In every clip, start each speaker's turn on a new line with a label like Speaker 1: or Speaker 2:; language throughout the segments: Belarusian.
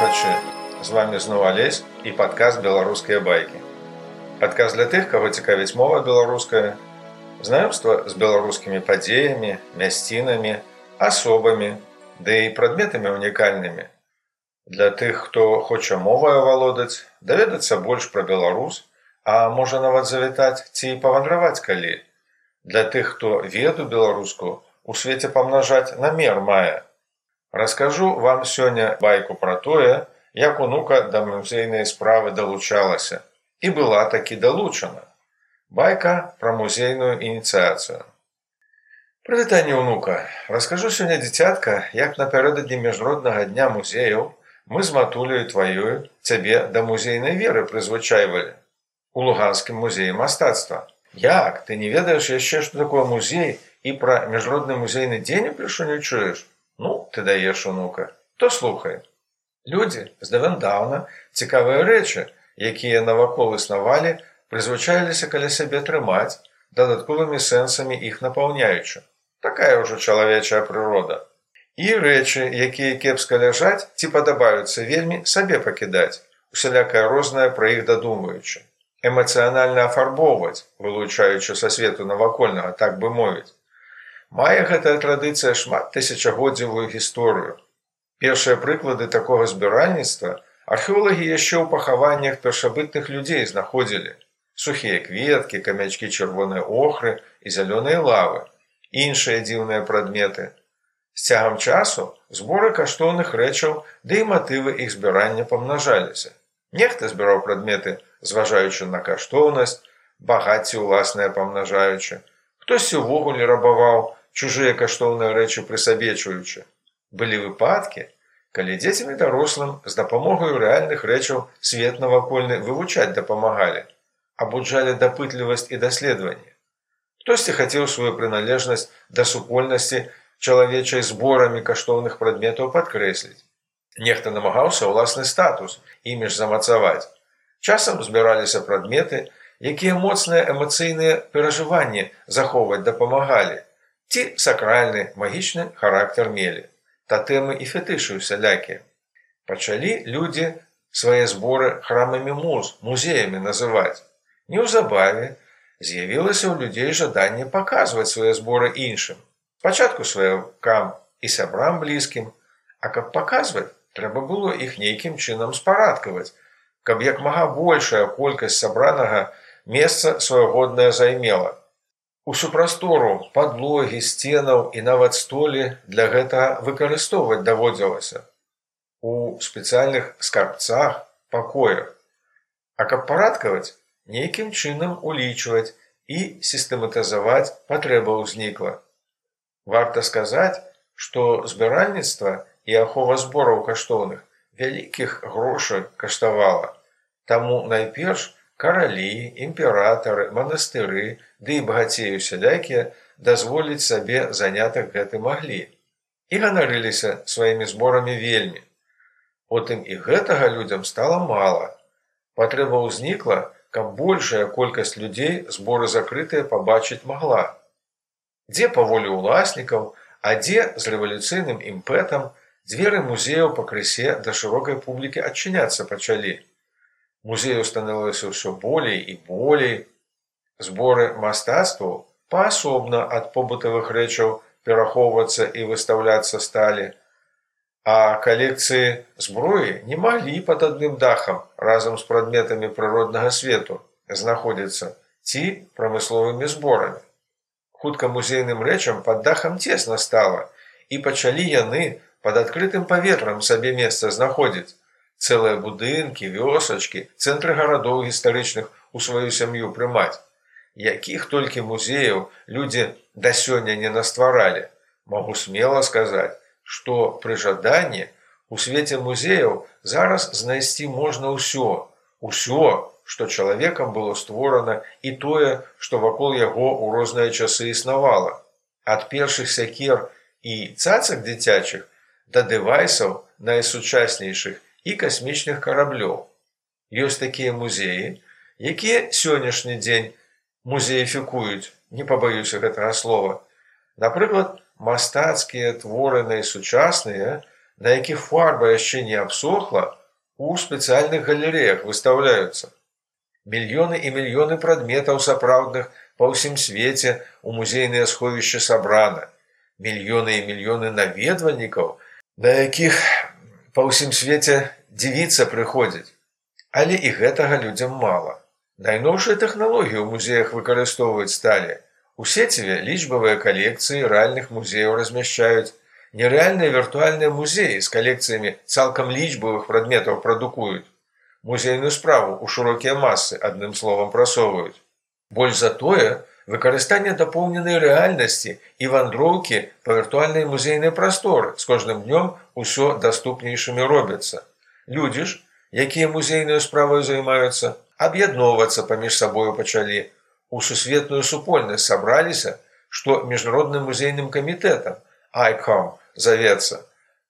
Speaker 1: слухачы з вами зноў алесь і падказ беларускія байкі адказ для тых каго цікавіць мова беларуская знаёмства з беларускімі падзеямі мясцінамі асобамі ды і прадметамі унікальнымі для тых хто хоча моваю валодаць даведацца больш пра беларус а можа нават завітаць ці павандраваць калі. Для тых хто веду беларуску у свеце памнажаць намер мае Раскажу вам сёння байку пра тое, як унука да музейнай справы далучалася і была такі далучана. Байка пра музейную ініцыяцыю. Прывітанне ўнука, раскажу сёння дзіцятка, як напярэдадні міжнароднага дня музеяў мы з матулею тваёю цябе да музейнай веры прызвычайвалі у луганскім музеі мастацтва. Як ты не ведаеш яшчэ што такое музей і пра міжнародны музейны дзень упершу не чуеш? Ты даеш унука, то слухай. Людзі здавандаўна цікавыя рэчы, якія навакол існавалі, прызвычаіліся каля сябе трымаць дадатковымі сэнсамі іх напаўняючы. Такая ўжо чалавечая прырода. І рэчы, якія кепска ляжаць ці падабаюцца вельмі сабе пакідаць, усялякае рознае пра іх дадумваючы. Эмацыянальна афарбоўваць, вылучаючы са свету навакольнага, так бы мовіць. Мае гэтая традыцыя шмат тысячагоддзевую гісторыю. Першыя прыклады такога збіральніцтва археолагі яшчэ ў пахаваннях першабытных людзей знаходзілі сухія кветкі, камячкі чырвонай охры і зялёныя лавы, іншыя дзіўныя прадметы. З цягам часу зборы каштоўных рэчаў ды і матывы іх збірання памнажаліся. Нехта збіраў прадметы, зважаючы на каштоўнасць, багацці ўласныя памнажаючы, хтосьці ўвогуле рабаваў, чужыя каштоўныя рэчы прысабечваючы. Былі выпадкі, калі дзецям і дарослым з дапамогаю рэальных рэчаў свет навакольны вывучаць дапамагалі, абуджалі дапытлівасць і даследаванне. Хтосьці хацеў сваю прыналежнасць да супольнасці чалавечай зборамі каштоўных прадметаў падкрэсліць. Нехта намагаўся ўласны статус імі ж замацаваць. Часам збіраліся прадметы, якія моцныя эмацыйныя перажыванні захоўваць дапамагалі, ці сакральны магічны характар мелі, татэмы і фетышы усялякія. Пачалі людзі свае зборы храмамі муз, музеямі называць. Неўзабаве з'явілася ў людзей жаданне паказваць свае зборы іншым. Пачатку сваякам і сябрам блізкім, а каб паказваць, трэба было іх нейкім чынам спарадкаваць, каб як мага большая колькасць сабранага месца свайгоднае займела Усю прастору падлогі сценаў і нават столі для гэтага выкарыстоўваць даводзілася у спецыяльных скарбцах пакоях. А каб парадкаваць, нейкім чынам улічваць і сістэматызаваць патрэба ўзнікла. Варта сказаць, што збіральніцтва і ахова збораў каштоўных вялікіх грошай каштавала. Таму найперш каралі, імператары, манастыры, ды і багацею сялякія дазволіць сабе занятак гэты маглі і ганарыліся сваімі зборамі вельмі. Потым і гэтага людзям стала мала. Патрэба ўзнікла, каб большая колькасць людзей зборы закрытыя пабачыць магла. Дзе паволі ўласнікаў, а дзе з рэвалюцыйным імпэтам дзверы музеяў пакрысе да шырокай публікі адчыняцца пачалі. Музею станавілася ўсё болей і болей. Зборы мастацтваў паасобна ад побытавых рэчаў перахоўвацца і выстаўляцца сталі. А калекцыі зброі не маглі пад адным дахам разам з прадметамі прыроднага свету знаходзіцца ці прамысловымі зборамі. Хутка музейным рэчам пад дахам цесна стала і пачалі яны пад адкрытым паветрам сабе месца знаходзіць цэлыя будынкі, вёсачкі, цэнтры гарадоў гістарычных у сваю сям'ю прымаць. Якіх толькі музеяў людзі да сёння не настваралі, магу смела сказаць, што пры жаданні у свеце музеяў зараз знайсці можна ўсё, усё, што чалавекам было створана і тое, што вакол яго ў розныя часы існавала. Ад першых сякер і цацак дзіцячых да дэвайсаў найсучаснейшых і касмічных караблёў. Ёсць такія музеі, якія сённяшні дзень музеефікуюць, не пабаюся гэтага слова. Напрыклад, мастацкія творы найсучасныя на якіх фарба яшчэ не абсохла, у спецыяльных галереях выстаўляюцца. Мільёны і мільёны прадметаў сапраўдных па ўсім свеце у музейныя сховішчы сабрана. Мільёны і мільёны наведвальнікаў, на якіх па ўсім свеце дзівіцца прыходзіць. Але і гэтага людзям мала. Найноўшыя тэхналогіі ў музеях выкарыстоўваюць сталі. У сеціве лічбавыя калекцыі рэальных музеяў размяшчаюць. Нерэальныя віртуальныя музеі з калекцыямі цалкам лічбавых прадметаў прадукуюць. Музейную справу ў шырокія масы адным словам прасоўваюць. Больш за тое, выкарыстанне дапоўненай рэальнасці і вандроўкі па віртуальнай музейнай прасторы. З кожным днём усё даступнейшымі робяцца. Людзі ж, якія музейныя справы займаюцца, аб'ядноўвацца паміж сабою пачалі. У сусветную супольнасць сабраліся што міжнародным музейным камітэтам айком завецца.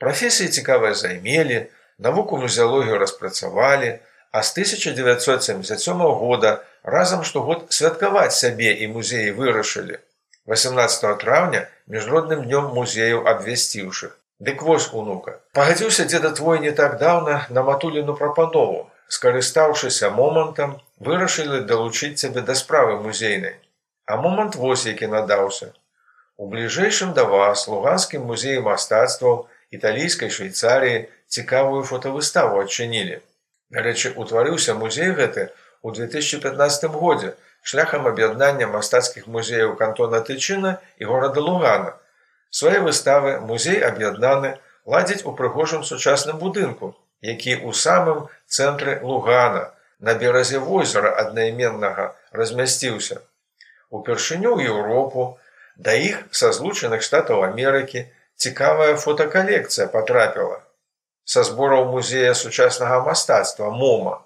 Speaker 1: Прафесіі цікавыя займелі навуку музеалогію распрацавалі а з 1977 года разам штогод святкаваць сябе і музеі вырашылі 18 траўня міжнародным днём музеяў абвясціўшых дык вось унука пагадзіўся дзеда твой не так даўна на матуліну прапанову. Скарыстаўшыся момантам вырашылі далучыць цябе да справы музейнай. А момант вось які надаўся. У бліжэйшым да вас луганскім музеі мастацтваў італійскай швейцарыі цікавую фотавыставу адчынілі. Дарэчы утварыўся музей гэты у 2015 годзе шляхам аб'яднання мастацкіх музеяў кантона тычына і горада лугана. Свае выставы музей аб'яднаны ладзіць у прыгожым сучасным будынку які ў самым цэнтры лугана на беразе возера аднайменнага размясціўся. Упершыню ў еўропу да іх са злучаных штатаў амерыкі цікавая фотокалекцыя потрапіла са збораў музея сучаснага мастацтва мома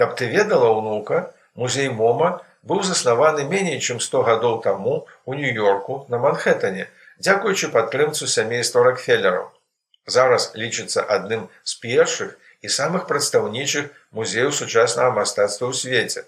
Speaker 1: каб ты ведала ўнука музей мома быў заснаваны меней чым 100 гадоў таму у нью-йорку на манхэттане дзякуючы падтрымцу сямейства рокфеллераў зараз лічыцца адным з першых і самых прадстаўнічых музеяў сучаснага мастацтва ў свеце.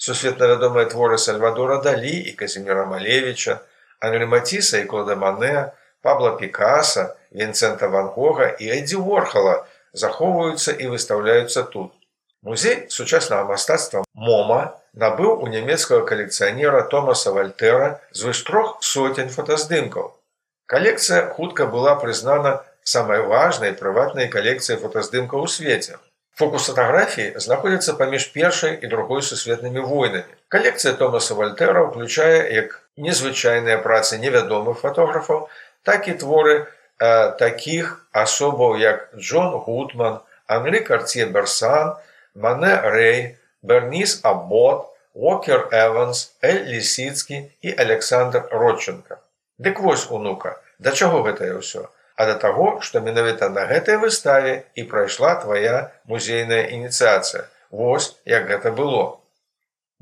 Speaker 1: Сусветна вядомыя творы Сальвадора Далі і Казіміра Малевіча, Анрымаціса і Кладамане, Пабла Пікаса, Вінцэнта Вангога і Эдзі Ворхала захоўваюцца і выстаўляюцца тут. Музей сучаснага мастацтва Мома набыў у нямецкага калекцыянера Томаса Вальтера звыш трох сотень фотаздымкаў. Калекцыя хутка была прызнана самая важная прыватная калекцыя фотаздымка ў свеце. Фокус фотаграфіі знаходзіцца паміж першай і другой сусветнымі войнамі. Калекцыя Томаса Вальтера ўключае як незвычайныя працы невядомых фотографаў, так і творы э, такіх асобаў як Джон Гутман, Анры Карце Берсан, Мане Рэй, Берніс Абот, Уокер Эванс, Эль Лісіцкі і Александр Родчынка. Дык вось унука, да чаго гэтае ўсё? а да таго, што менавіта на гэтай выставе і прайшла твая музейная ініцыяцыя. Вось як гэта было.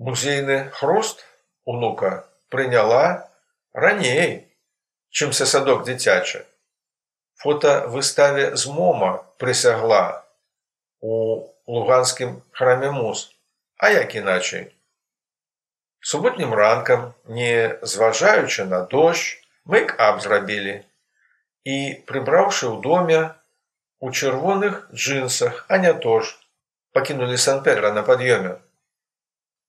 Speaker 1: Музейны хруст унука прыняла раней, чымся садок дзіцячы. Фота выставе з мома прысягла у луганскім храме муз, а як іначай. Суботнім ранкам, не зважаючы на дождж, мы аб зрабілі і прыбраўшы ў доме у чырвоных джинсах, а не то ж пакінулі сан-педра на пад'ёме.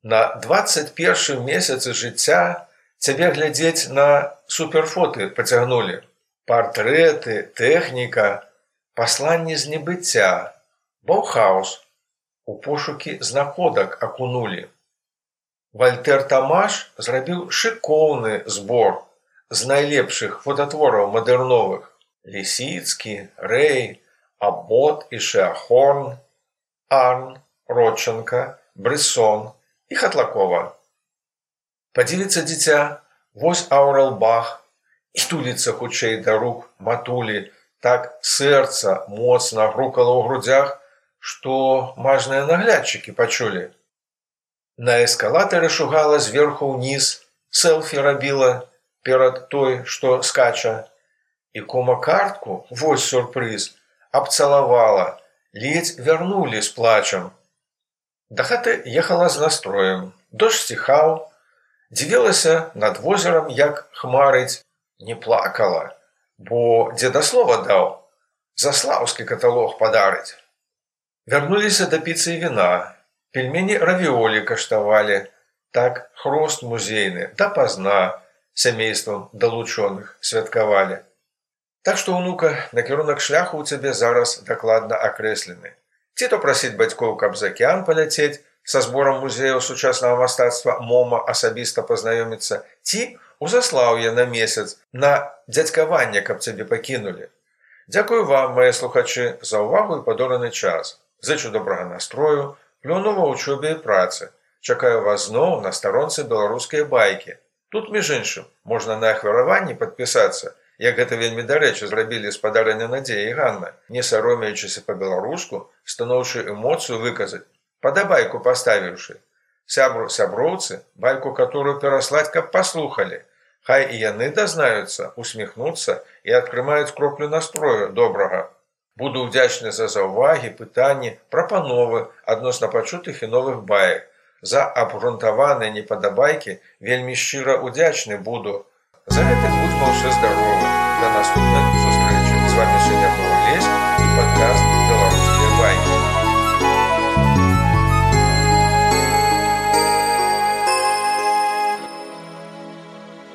Speaker 1: На 21 месяцы жыцця цябе глядзець на суперфоты пацягнулі. Партрэты, тэхніка, пасланні з небыцця, Баухаус у пошукі знаходак акунулі. Вальтер Тамаш зрабіў шыкоўны збор з найлепшых фототвораў мадэрновых. Лісіцкі рэй абот і шеахорн арн родчанка брысон і хатлакова. Падзеліцца дзіця вось аурал бах і туліцца хутчэй да рук матулі. Так сэрца моцна грукала ў грудзях што мажныя наглядчыкі пачулі на эскалатары шугала зверху ўніз селфі рабіла перад той, што скача. І кома картку, вось сюрпрыз, абцалавала, ледзь вярнулі з плачам. Да хаты ехала з настроем, дождж сціхаў, дзівілася над возерам, як хмарыць, не плакала, бо дзедаслова даў. заслаўскі каталог падарыць. Вярнуліся да піцы віна. Пельмені равіолі каштавалі, так хрост музейны, да пазна сямействам далучоных святкавалі. Так што ўнука накірунак шляху ў цябе зараз дакладна акрэслены. Ці то прасіць бацькоў, каб за акеан паляцець са зборам музеяў сучаснага мастацтва мома асабіста пазнаёміцца, ці у заслаўе на месяц на дзядзькаванне, каб цябе пакінулі. Дзякую вам, мае слухачы, за ўвагу і падораны час. Зычу добрага настрою, плюну ва ўчобе і працы. Чакаю вас зноў на старонцы беларускай байкі. Тут між іншым можна на ахвяраванні падпісацца, як гэта вельмі дарэчы зрабілі спадарання надзеі Ганна, не саромеючыся па-беларуску, станоўчую эмоцыю выказаць, падабайку паставіўшы. Сябру сяброўцы, байку, которую пераслаць, каб паслухалі. Хай і яны дазнаюцца, усміхнуцца і атрымаюць кроплю настрою добрага. Буду ўдзячны за заўвагі, пытанні, прапановы адносна пачутых і новых баек. За абгрунтаваныя непадабайкі вельмі шчыра ўдзячны буду. За гэта будзьма ўсе здаровы. Да наступных сустрэчы. З вами сёння быў лес і падка